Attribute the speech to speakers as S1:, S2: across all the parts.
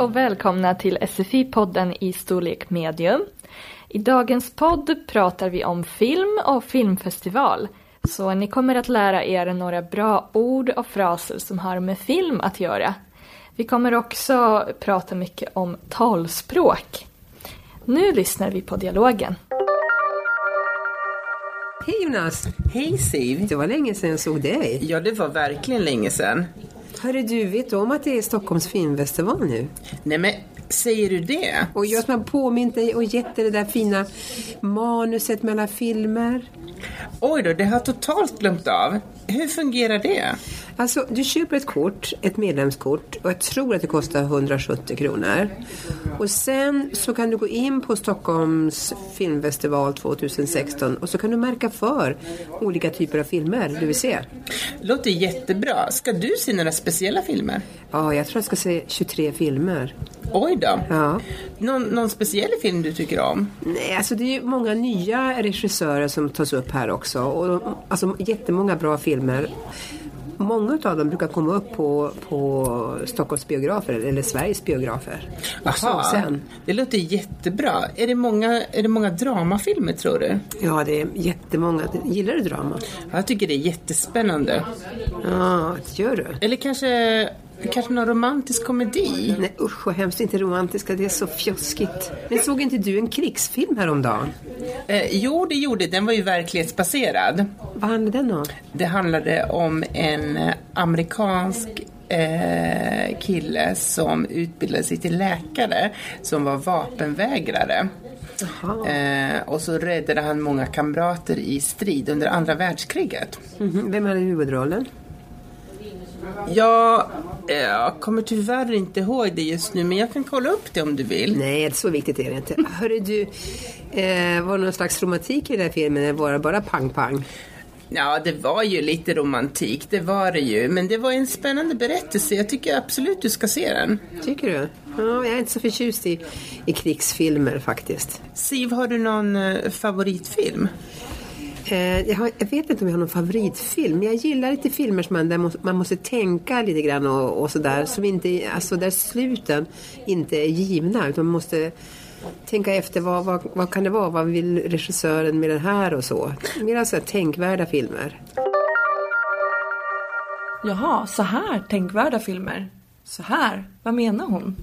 S1: och välkomna till SFI-podden i storlek medium. I dagens podd pratar vi om film och filmfestival. Så ni kommer att lära er några bra ord och fraser som har med film att göra. Vi kommer också prata mycket om talspråk. Nu lyssnar vi på dialogen.
S2: Hej Jonas!
S3: Hej Siv!
S2: Det var länge sedan jag såg dig.
S3: Ja, det var verkligen länge sedan.
S2: Hörru du, vet du om att det är Stockholms filmfestival nu?
S3: Nej men, säger du det?
S2: Och jag som har påmint dig och gett dig det där fina manuset med alla filmer.
S3: Oj då, det har jag totalt glömt av. Hur fungerar det?
S2: Alltså, du köper ett kort, ett medlemskort och jag tror att det kostar 170 kronor. Och sen så kan du gå in på Stockholms filmfestival 2016 och så kan du märka för olika typer av filmer du vill se.
S3: Låter jättebra. Ska du se några speciella filmer?
S2: Ja, jag tror jag ska se 23 filmer.
S3: Oj då.
S2: Ja.
S3: Någon, någon speciell film du tycker om?
S2: Nej, alltså det är ju många nya regissörer som tas upp här också. Och alltså jättemånga bra filmer. Många av dem brukar komma upp på, på Stockholms biografer eller Sveriges biografer.
S3: Aha,
S2: sen.
S3: det låter jättebra. Är det, många, är det många dramafilmer tror du?
S2: Ja, det är jättemånga. Gillar du drama?
S3: Jag tycker det är jättespännande.
S2: Ja, det gör du.
S3: Eller kanske, kanske någon romantisk komedi?
S2: Nej usch vad hemskt, inte romantiska, det är så fjoskigt. Men såg inte du en krigsfilm häromdagen?
S3: Eh, jo, det gjorde Den var ju verklighetsbaserad.
S2: Vad handlade den om?
S3: Det handlade om en eh, amerikansk eh, kille som utbildade sig till läkare som var vapenvägrare. Eh, och så räddade han många kamrater i strid under andra världskriget.
S2: Mhm, Vem hade huvudrollen?
S3: Jag, eh, jag kommer tyvärr inte ihåg det just nu men jag kan kolla upp det om du vill.
S2: Nej, så viktigt är det inte. Hörru du, eh, var det någon slags romantik i den här filmen eller var det bara pang-pang?
S3: Ja, det var ju lite romantik, det var det ju. Men det var en spännande berättelse. Jag tycker absolut du ska se den.
S2: Tycker du? Ja, jag är inte så förtjust i, i krigsfilmer faktiskt.
S3: Siv, har du någon eh, favoritfilm?
S2: Eh, jag, har, jag vet inte om jag har någon favoritfilm, men jag gillar lite filmer som man, där man måste tänka lite grann och, och sådär. Som inte, alltså där sluten inte är givna, utan man måste tänka efter vad, vad, vad kan det vara, vad vill regissören med den här och så. Mer så här tänkvärda filmer.
S4: Jaha, så här tänkvärda filmer. Så här, vad menar hon?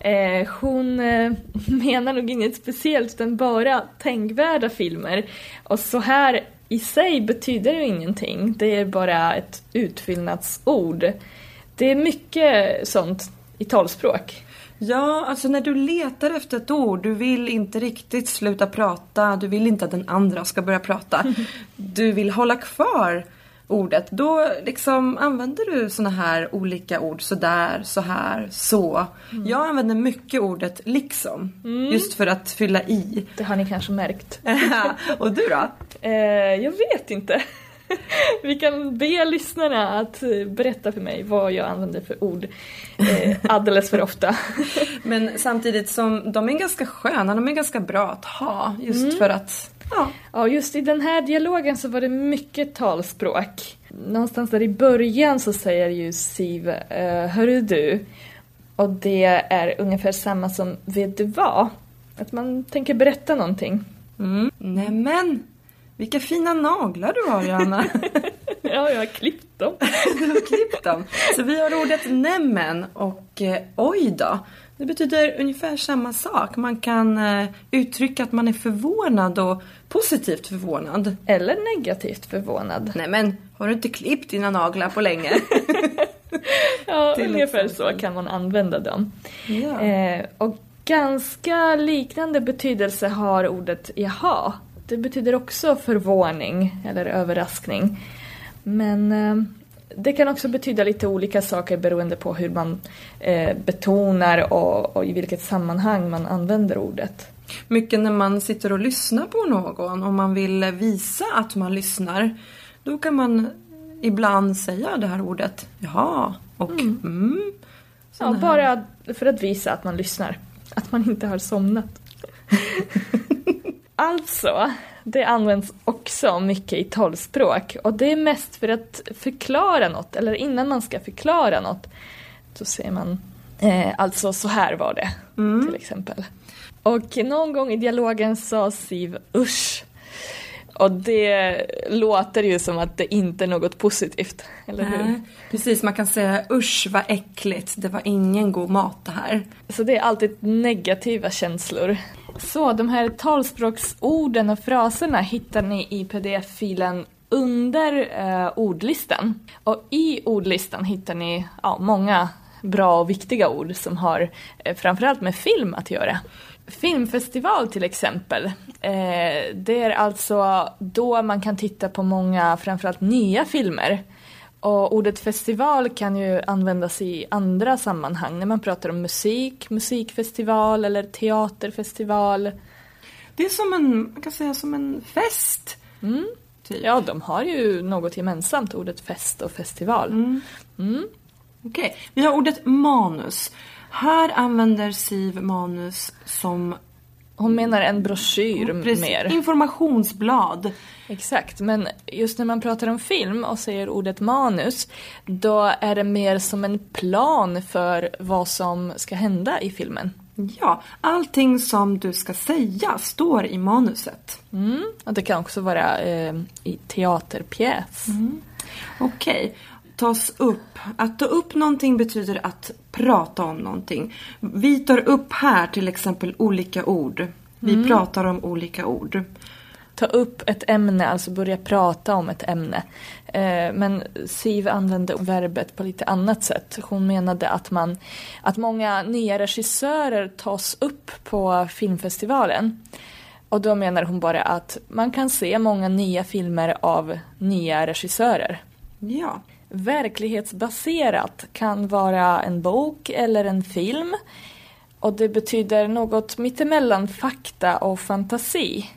S1: Eh, hon eh, menar nog inget speciellt utan bara tänkvärda filmer. Och så här i sig betyder ju ingenting. Det är bara ett utfyllnadsord. Det är mycket sånt i talspråk.
S4: Ja, alltså när du letar efter ett ord, du vill inte riktigt sluta prata, du vill inte att den andra ska börja prata. Du vill hålla kvar ordet. Då liksom använder du såna här olika ord, sådär, så här, så. Jag använder mycket ordet liksom, just för att fylla i.
S1: Det har ni kanske märkt.
S4: Och du då?
S1: Eh, jag vet inte. Vi kan be lyssnarna att eh, berätta för mig vad jag använder för ord eh, alldeles för ofta.
S4: Men samtidigt som de är ganska sköna, de är ganska bra att ha. Just för att, ja.
S1: Ja, just i den här dialogen så var det mycket talspråk. Någonstans där i början så säger ju Siv eh, Hörru du. Och det är ungefär samma som Vet du vad? Att man tänker berätta någonting.
S4: Mm. Nämen, vilka fina naglar du har Johanna.
S1: Ja, jag har klippt dem.
S4: du har klippt dem. Så vi har ordet nämen och eh, oj då. Det betyder ungefär samma sak. Man kan eh, uttrycka att man är förvånad och positivt förvånad.
S1: Eller negativt förvånad.
S4: Nej men, har du inte klippt dina naglar på länge?
S1: Ja,
S4: Till
S1: ungefär så kan man använda dem.
S4: ja.
S1: Eh, och ganska liknande betydelse har ordet jaha. Det betyder också förvåning eller överraskning. Men eh, det kan också betyda lite olika saker beroende på hur man eh, betonar och, och i vilket sammanhang man använder ordet.
S4: Mycket när man sitter och lyssnar på någon och man vill visa att man lyssnar. Då kan man ibland säga det här ordet. Jaha, och mm.
S1: Ja,
S4: Såna här-
S1: bara för att visa att man lyssnar. Att man inte har somnat. alltså, det används också mycket i talspråk och det är mest för att förklara något eller innan man ska förklara något så säger man Eh, alltså så här var det till exempel. Och någon gång i dialogen sa Siv usch. Och det låter ju som att det inte är något positivt, eller hur?
S4: Nej, Precis, man kan säga usch vad äckligt, det var ingen god mat det här.
S1: Så det är alltid negativa känslor. Så de här talspråksorden och fraserna hittar ni i pdf-filen under eh, ordlistan. Och i ordlistan hittar ni ja, många bra och viktiga ord som har eh, framförallt med film att göra. Filmfestival till exempel, eh, det är alltså då man kan titta på många, framförallt nya filmer. Och ordet festival kan ju användas i andra sammanhang när man pratar om musik, musikfestival eller teaterfestival.
S4: Det är som en, man kan säga som en fest. Typ.
S1: Ja, de har ju något gemensamt, ordet fest och festival.
S4: Okej, vi har ordet manus. Här använder Siv manus som
S1: Hon menar en broschyr
S4: precis,
S1: mer.
S4: informationsblad.
S1: Exakt, men just när man pratar om film och säger ordet manus, då är det mer som en plan för vad som ska hända i filmen.
S4: Ja, allting som du ska säga står i manuset.
S1: Mm. Och det kan också vara eh, i teaterpjäs.
S4: Okej, tas upp. Att ta upp någonting betyder att prata om någonting. Vi tar upp här till exempel olika ord. Vi pratar om olika ord.
S1: Ta upp ett ämne, alltså börja prata om ett ämne. Eh, men Siv använde verbet på lite annat sätt. Hon menade att, man, att många nya regissörer tas upp på filmfestivalen. Och då menar hon bara att man kan se många nya filmer av nya regissörer.
S4: Ja.
S1: Verklighetsbaserat kan vara en bok eller en film. Och det betyder något mittemellan fakta och fantasi.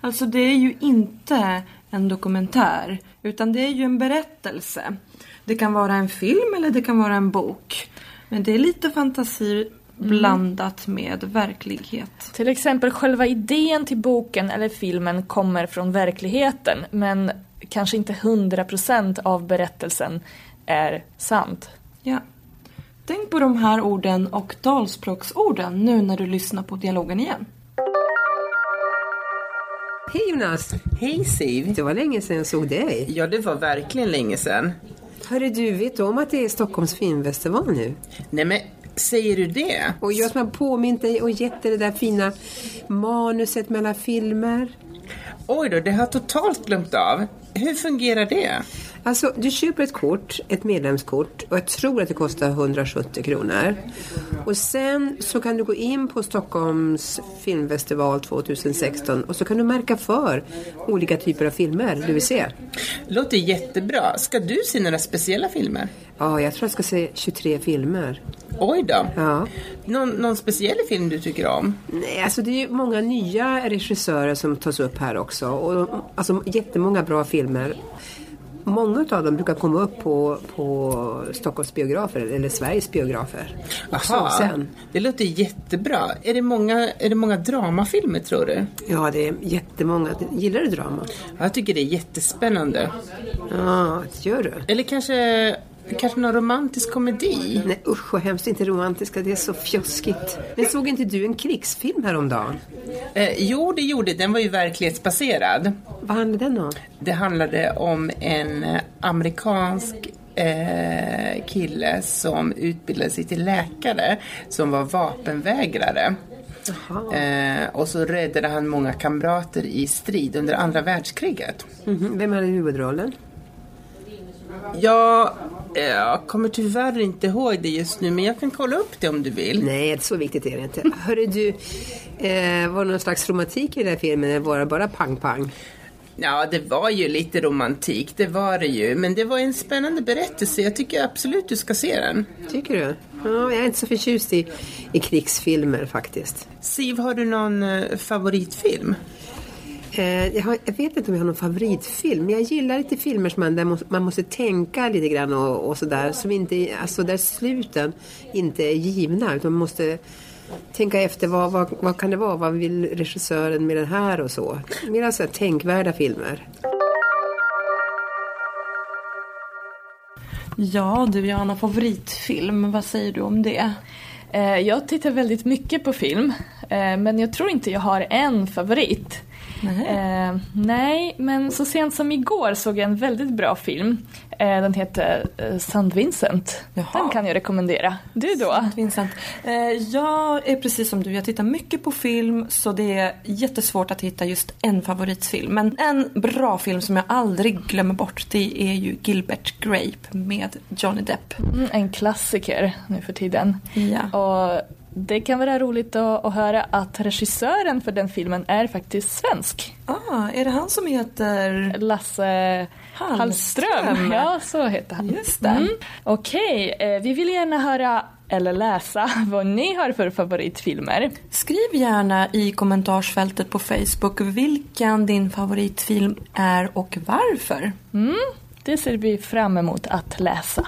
S4: Alltså det är ju inte en dokumentär. Utan det är ju en berättelse. Det kan vara en film eller det kan vara en bok. Men det är lite fantasi blandat med verklighet.
S1: Till exempel själva idén till boken eller filmen kommer från verkligheten men kanske inte 100% av berättelsen är sant.
S4: Ja. Tänk på de här orden och talspråksorden nu när du lyssnar på dialogen igen.
S2: Hej Jonas!
S3: Hej Siv!
S2: Det var länge sedan jag såg dig.
S3: Ja, det var verkligen länge sedan.
S2: Hörru du, vet du om att det är Stockholms filmfestival nu?
S3: Nej men, säger du det?
S2: Och jag som har påmint dig och gett dig det där fina manuset mellan filmer.
S3: Oj då, det har jag totalt glömt av. Hur fungerar det?
S2: Alltså, du köper ett kort, ett medlemskort och jag tror att det kostar 170 kronor. Och sen så kan du gå in på Stockholms filmfestival 2016 och så kan du märka för olika typer av filmer du vill se.
S3: Låter jättebra. Ska du se några speciella filmer?
S2: Ja, jag tror jag ska se 23 filmer.
S3: Oj då.
S2: Ja.
S3: Någon, någon speciell film du tycker om?
S2: Nej, alltså det är ju många nya regissörer som tas upp här också. Och, alltså jättemånga bra filmer. Många av dem brukar komma upp på, på Stockholms biografer eller Sveriges biografer.
S3: Aha,
S2: sen.
S3: det låter jättebra. Är det, många, är det många dramafilmer tror du?
S2: Ja, det är jättemånga. Gillar du drama?
S3: Jag tycker det är jättespännande.
S2: Ja, det gör du.
S3: Eller kanske, kanske någon romantisk komedi?
S2: Nej usch vad hemskt, inte romantiska, det är så fjoskigt. Men såg inte du en krigsfilm häromdagen?
S3: Eh, jo, det gjorde Den var ju verklighetsbaserad.
S2: Vad handlade den om?
S3: Det handlade om en eh, amerikansk eh, kille som utbildade sig till läkare som var vapenvägrare. Eh, och så räddade han många kamrater i strid under andra världskriget.
S2: Mhm, Vem hade huvudrollen?
S3: Eh, jag kommer tyvärr inte ihåg det just nu men jag kan kolla upp det om du vill.
S2: Nej, så viktigt är det inte. Hörru du, eh, var det någon slags romantik i den här filmen eller var det bara pang-pang?
S3: Ja, det var ju lite romantik, det var det ju. Men det var en spännande berättelse. Jag tycker absolut du ska se den.
S2: Tycker du? Ja, jag är inte så förtjust i, i krigsfilmer faktiskt.
S3: Siv, har du någon eh, favoritfilm?
S2: Eh, jag, har, jag vet inte om jag har någon favoritfilm, men jag gillar lite filmer som man, där må, man måste tänka lite grann och, och sådär. Som inte, alltså där sluten inte är givna, utan man måste tänka efter vad, vad, vad kan det vara, vad vill regissören med den här och så. Mer så här tänkvärda filmer.
S4: Ja du Johanna, favoritfilm, vad säger du om det?
S1: Eh, jag tittar väldigt mycket på film, eh, men jag tror inte jag har en favorit.
S4: Nej.
S1: Eh, nej, men så sent som igår såg jag en väldigt bra film. Eh, den heter eh, St. Vincent.
S4: Jaha.
S1: Den kan jag rekommendera. Du då?
S4: Vincent. Eh, jag är precis som du, jag tittar mycket på film så det är jättesvårt att hitta just en favoritfilm. Men en bra film som jag aldrig glömmer bort det är ju Gilbert Grape med Johnny Depp.
S1: Mm, en klassiker nu för tiden.
S4: Ja.
S1: Och det kan vara roligt att, att höra att regissören för den filmen är faktiskt svensk.
S4: Ah, är det han som heter...
S1: Lasse
S4: Hallström.
S1: Hallström. Ja, så heter han.
S4: Just det.
S1: Mm. Okej, eh, vi vill gärna höra eller läsa vad ni har för favoritfilmer.
S4: Skriv gärna i kommentarsfältet på Facebook vilken din favoritfilm är och varför.
S1: Det ser vi fram emot att läsa.